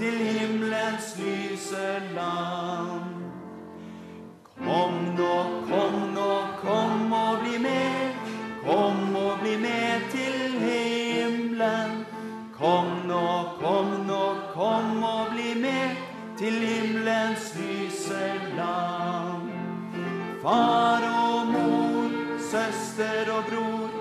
til himmelens lyse land. Kom nå, kom nå, kom og bli med. Kom og bli med til himmelen. Kom nå, kom nå, kom og bli med til himmelens lyse land. Far og mor, søster og bror,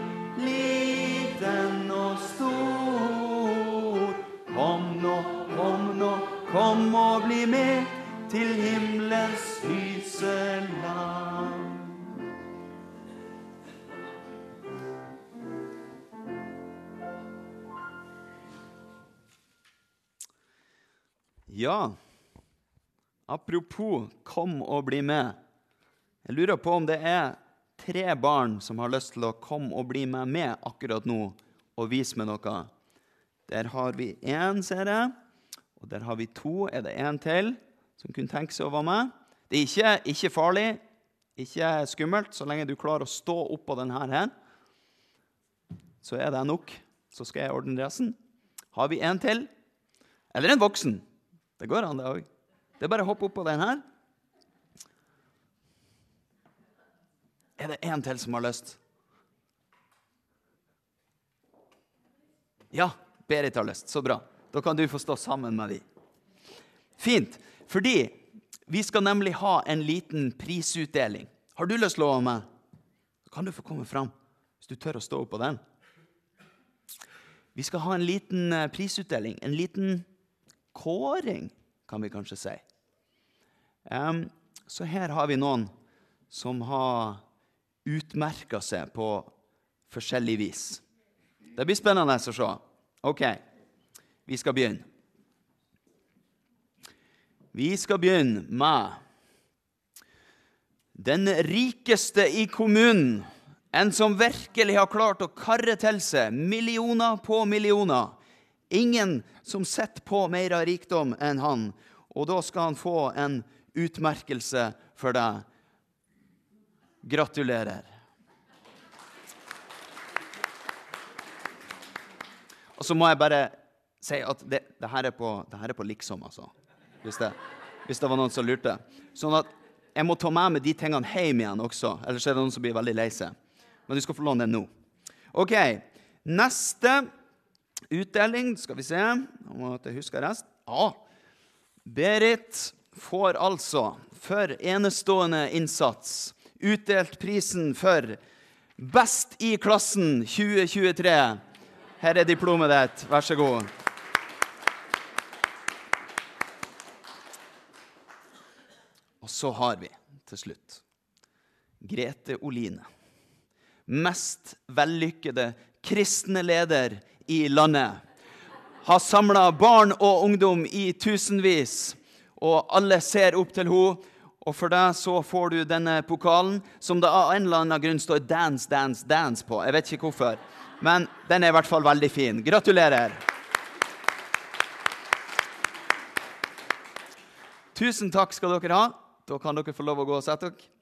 kom og bli med til himmelens lyse land. Ja, apropos kom og bli med. Jeg lurer på om det er tre barn som har lyst til å komme og bli med med akkurat nå og vise meg noe. Der har vi én, ser jeg. Og der har vi to. Er det én til som kunne tenke seg å være med? Det er ikke, ikke farlig, ikke skummelt, så lenge du klarer å stå oppå denne her. Så er det nok. Så skal jeg ordne resten. Har vi en til? Eller en voksen? Det går an, det òg. Det er bare å hoppe oppå den her. Er det en til som har lyst? Ja, Berit har lyst. Så bra. Da kan du få stå sammen med dem. Fint. Fordi vi skal nemlig ha en liten prisutdeling. Har du lyst til å være med? Da kan du få komme fram hvis du tør å stå oppå den. Vi skal ha en liten eh, prisutdeling. En liten kåring, kan vi kanskje si. Um, så her har vi noen som har utmerka seg på forskjellig vis. Det blir spennende å se. OK, vi skal begynne. Vi skal begynne med den rikeste i kommunen. En som virkelig har klart å karre til seg millioner på millioner. Ingen som sitter på mer av rikdom enn han. Og da skal han få en utmerkelse for deg. Gratulerer. Og så må jeg bare si at det, det, her, er på, det her er på liksom, altså. Hvis det, hvis det var noen som lurte. Sånn at jeg må ta med meg de tingene hjem igjen også, ellers er det noen som blir veldig lei seg. Men du skal få låne den nå. OK. Neste utdeling Skal vi se om jeg husker rest. Ja. Berit får altså for enestående innsats utdelt prisen for Best i klassen 2023. Her er diplomet ditt. Vær så god. Og så har vi til slutt Grete Oline. Mest vellykkede kristne leder i landet. Har samla barn og ungdom i tusenvis, og alle ser opp til henne. Og for deg så får du denne pokalen, som det av en eller annen grunn står 'Dance, Dance, Dance' på. Jeg vet ikke hvorfor, men den er i hvert fall veldig fin. Gratulerer. Tusen takk skal dere ha. Da kan dere få lov å gå og sette dere.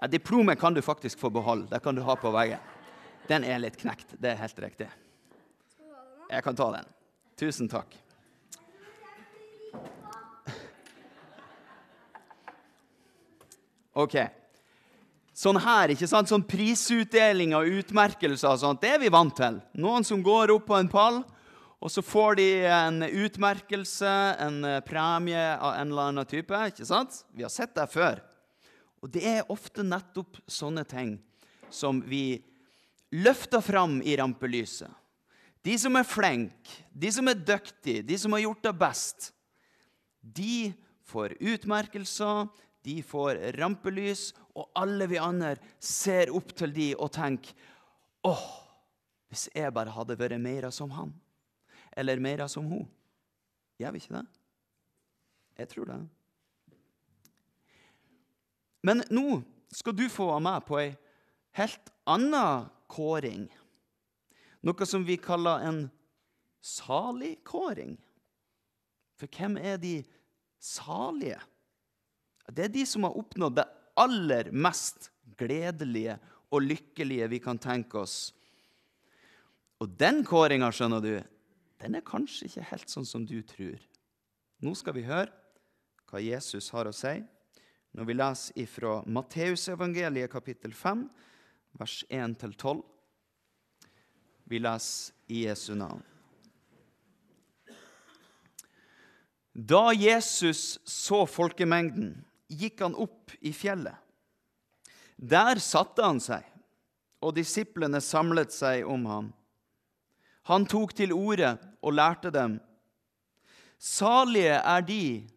Ja, diplomet kan du faktisk få beholde. Det kan du ha på veggen. Den er litt knekt. Det er helt riktig. Jeg kan ta den. Tusen takk. OK. Sånn her, ikke sant? Sånn prisutdeling og utmerkelser og sånt, det er vi vant til. Noen som går opp på en pall, og så får de en utmerkelse, en eh, premie av en eller annen type. ikke sant? Vi har sett det før. Og det er ofte nettopp sånne ting som vi løfter fram i rampelyset. De som er flinke, de som er dyktige, de som har gjort det best, de får utmerkelser, de får rampelys, og alle vi andre ser opp til de og tenker åh, hvis jeg bare hadde vært mer som han, eller mer som hun. Gjør vi ikke det? Jeg tror det. Men nå skal du få være med på ei helt anna kåring. Noe som vi kaller en saligkåring. For hvem er de salige? Det er de som har oppnådd det aller mest gledelige og lykkelige vi kan tenke oss. Og den kåringa, skjønner du, den er kanskje ikke helt sånn som du tror. Nå skal vi høre hva Jesus har å si når vi leser ifra Matteusevangeliet kapittel 5, vers 1-12. Vi leser i Jesu navn. Da Jesus så folkemengden, gikk han opp i fjellet. Der satte han seg, og disiplene samlet seg om ham. Han tok til orde og lærte dem. Salige er de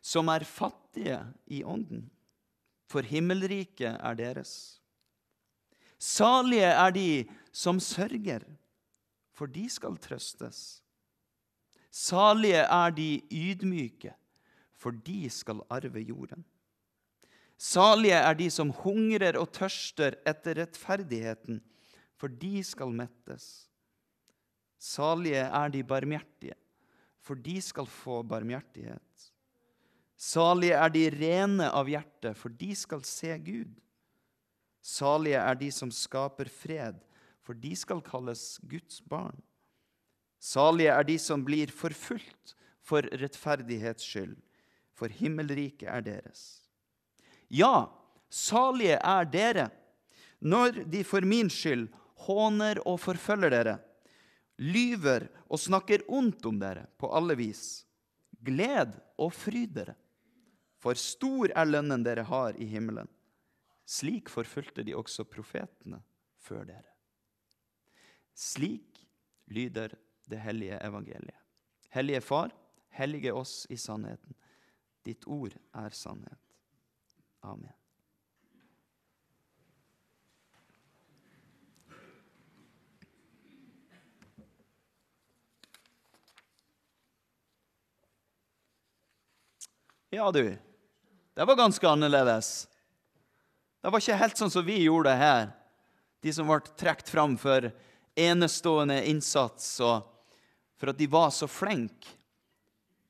som er fattige i ånden, for himmelriket er deres. Salige er de som sørger, for de skal trøstes. Salige er de ydmyke, for de skal arve jorden. Salige er de som hungrer og tørster etter rettferdigheten, for de skal mettes. Salige er de barmhjertige, for de skal få barmhjertighet. Salige er de rene av hjerte, for de skal se Gud. Salige er de som skaper fred, for de skal kalles Guds barn. Salige er de som blir forfulgt for rettferdighets skyld, for himmelriket er deres. Ja, salige er dere når de for min skyld håner og forfølger dere lyver og snakker ondt om dere på alle vis. Gled og fryd dere, for stor er lønnen dere har i himmelen. Slik forfulgte de også profetene før dere. Slik lyder det hellige evangeliet. Hellige Far, hellige oss i sannheten. Ditt ord er sannhet. Amen. Ja, du. Det var ganske annerledes. Det var ikke helt sånn som vi gjorde det her. De som ble trukket fram for enestående innsats og for at de var så flinke.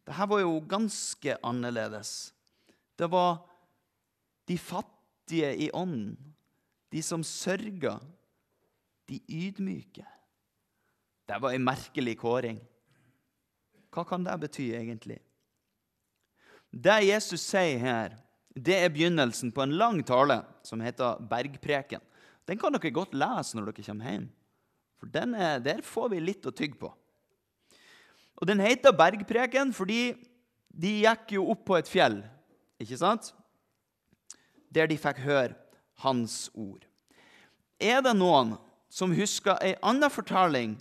Dette var jo ganske annerledes. Det var de fattige i ånden, de som sørga, de ydmyke. Det var ei merkelig kåring. Hva kan det bety, egentlig? Det Jesus sier her, det er begynnelsen på en lang tale som heter Bergpreken. Den kan dere godt lese når dere kommer hjem, for er, der får vi litt å tygge på. Og Den heter Bergpreken fordi de gikk jo opp på et fjell, ikke sant? Der de fikk høre hans ord. Er det noen som husker ei anna fortelling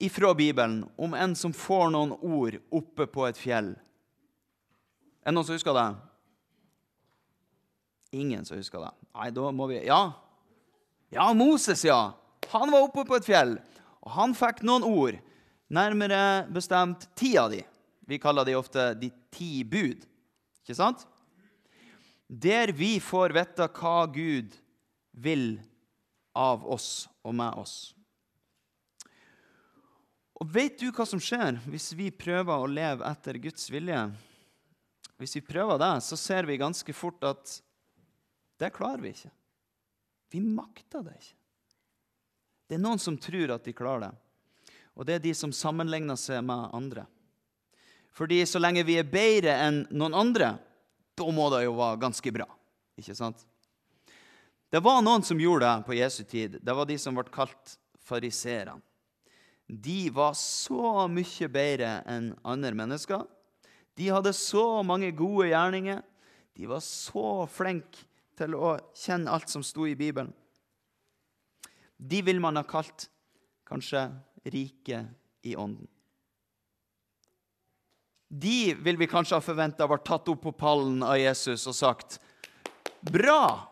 ifra Bibelen om en som får noen ord oppe på et fjell? Er det noen som husker det? Ingen som husker det. Nei, da må vi Ja, ja Moses, ja. Han var oppe på et fjell, og han fikk noen ord. Nærmere bestemt ti av de. Vi kaller de ofte de ti bud. Ikke sant? Der vi får vite hva Gud vil av oss og med oss. Og Vet du hva som skjer hvis vi prøver å leve etter Guds vilje? Hvis vi prøver det, så ser vi ganske fort at det klarer vi ikke. Vi makter det ikke. Det er noen som tror at de klarer det, og det er de som sammenligner seg med andre. Fordi så lenge vi er bedre enn noen andre, da må det jo være ganske bra. Ikke sant? Det var noen som gjorde det på Jesu tid. Det var de som ble kalt fariseerne. De var så mye bedre enn andre mennesker de hadde så mange gode gjerninger. De var så flinke til å kjenne alt som sto i Bibelen. De vil man ha kalt kanskje rike i ånden. De vil vi kanskje ha forventa var tatt opp på pallen av Jesus og sagt Bra!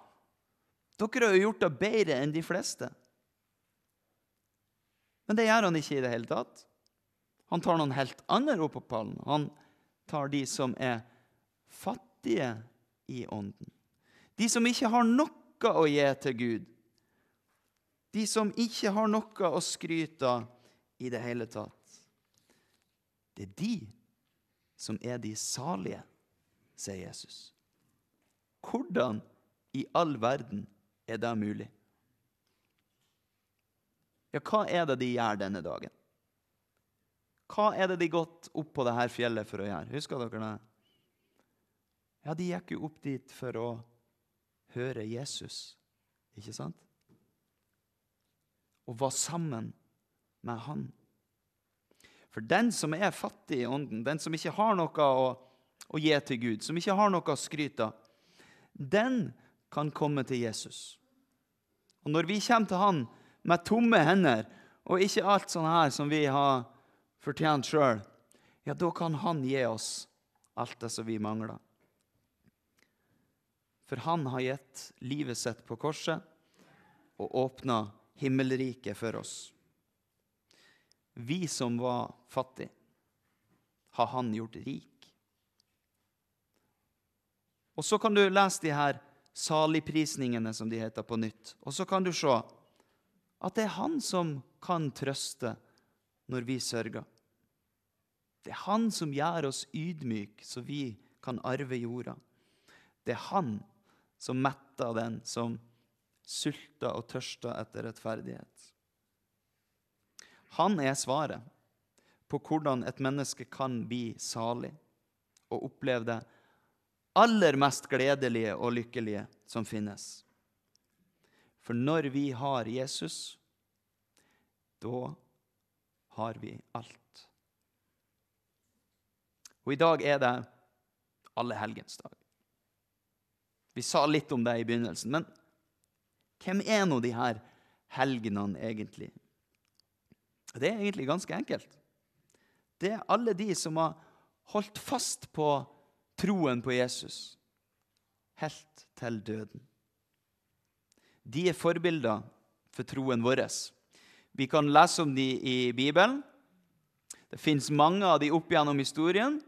Dere har jo gjort det bedre enn de fleste. Men det gjør han ikke i det hele tatt. Han tar noen helt andre opp på pallen. Han tar de som er fattige i ånden. De som ikke har noe å gi til Gud. De som ikke har noe å skryte av i det hele tatt. Det er de som er de salige, sier Jesus. Hvordan i all verden er det mulig? ja, hva er det de gjør denne dagen? Hva er det de gått opp på dette fjellet for å gjøre? Husker dere det? Ja, de gikk jo opp dit for å høre Jesus, ikke sant? Og var sammen med han. For den som er fattig i ånden, den som ikke har noe å, å gi til Gud, som ikke har noe å skryte av, den kan komme til Jesus. Og når vi kommer til han med tomme hender og ikke alt sånn her som vi har fortjent sjøl, ja, da kan han gi oss alt det som vi mangler. For han har gitt livet sitt på korset og åpna himmelriket for oss. Vi som var fattige, har han gjort rik. Og så kan du lese de her saligprisningene, som de heter, på nytt. Og så kan du se at det er han som kan trøste når vi sørger. Det er han som gjør oss ydmyke, så vi kan arve jorda. Det er han som metter den som sulter og tørster etter rettferdighet. Han er svaret på hvordan et menneske kan bli salig og oppleve det aller mest gledelige og lykkelige som finnes. For når vi har Jesus, da har vi alt. Og i dag er det allehelgensdag. Vi sa litt om det i begynnelsen, men hvem er nå de her helgenene egentlig? Det er egentlig ganske enkelt. Det er alle de som har holdt fast på troen på Jesus helt til døden. De er forbilder for troen vår. Vi kan lese om de i Bibelen. Det fins mange av de opp gjennom historien.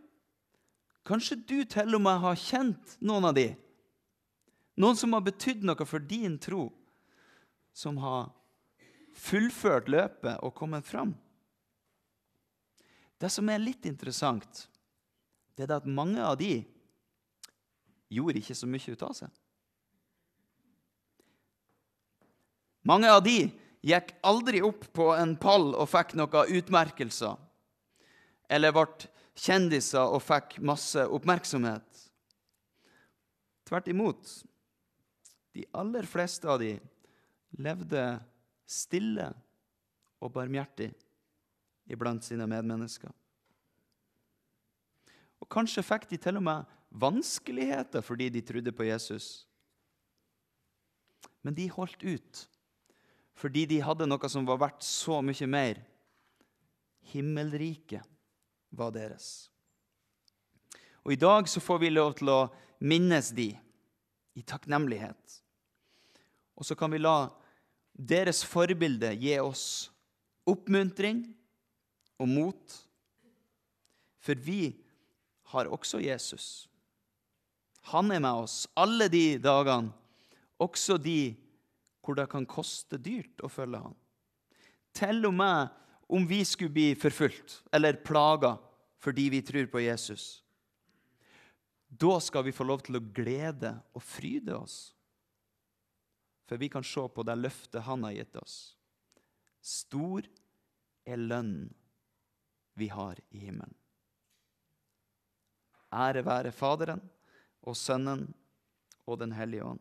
Kanskje du til og med har kjent noen av de. Noen som har betydd noe for din tro, som har fullført løpet og kommet fram. Det som er litt interessant, det er at mange av de gjorde ikke så mye ut av seg. Mange av de gikk aldri opp på en pall og fikk noen utmerkelser, eller ble kjendiser og fikk masse oppmerksomhet. Tvert imot. De aller fleste av de levde stille og barmhjertig iblant sine medmennesker. Og Kanskje fikk de til og med vanskeligheter fordi de trodde på Jesus. Men de holdt ut fordi de hadde noe som var verdt så mye mer. Himmelriket var deres. Og I dag så får vi lov til å minnes de i takknemlighet. Og så kan vi la deres forbilde gi oss oppmuntring og mot. For vi har også Jesus. Han er med oss alle de dagene, også de hvor det kan koste dyrt å følge ham. Til og med om vi skulle bli forfulgt eller plaga fordi vi tror på Jesus. Da skal vi få lov til å glede og fryde oss. For vi kan se på det løftet han har gitt oss. Stor er lønnen vi har i himmelen. Ære være Faderen og Sønnen og Den hellige ånd,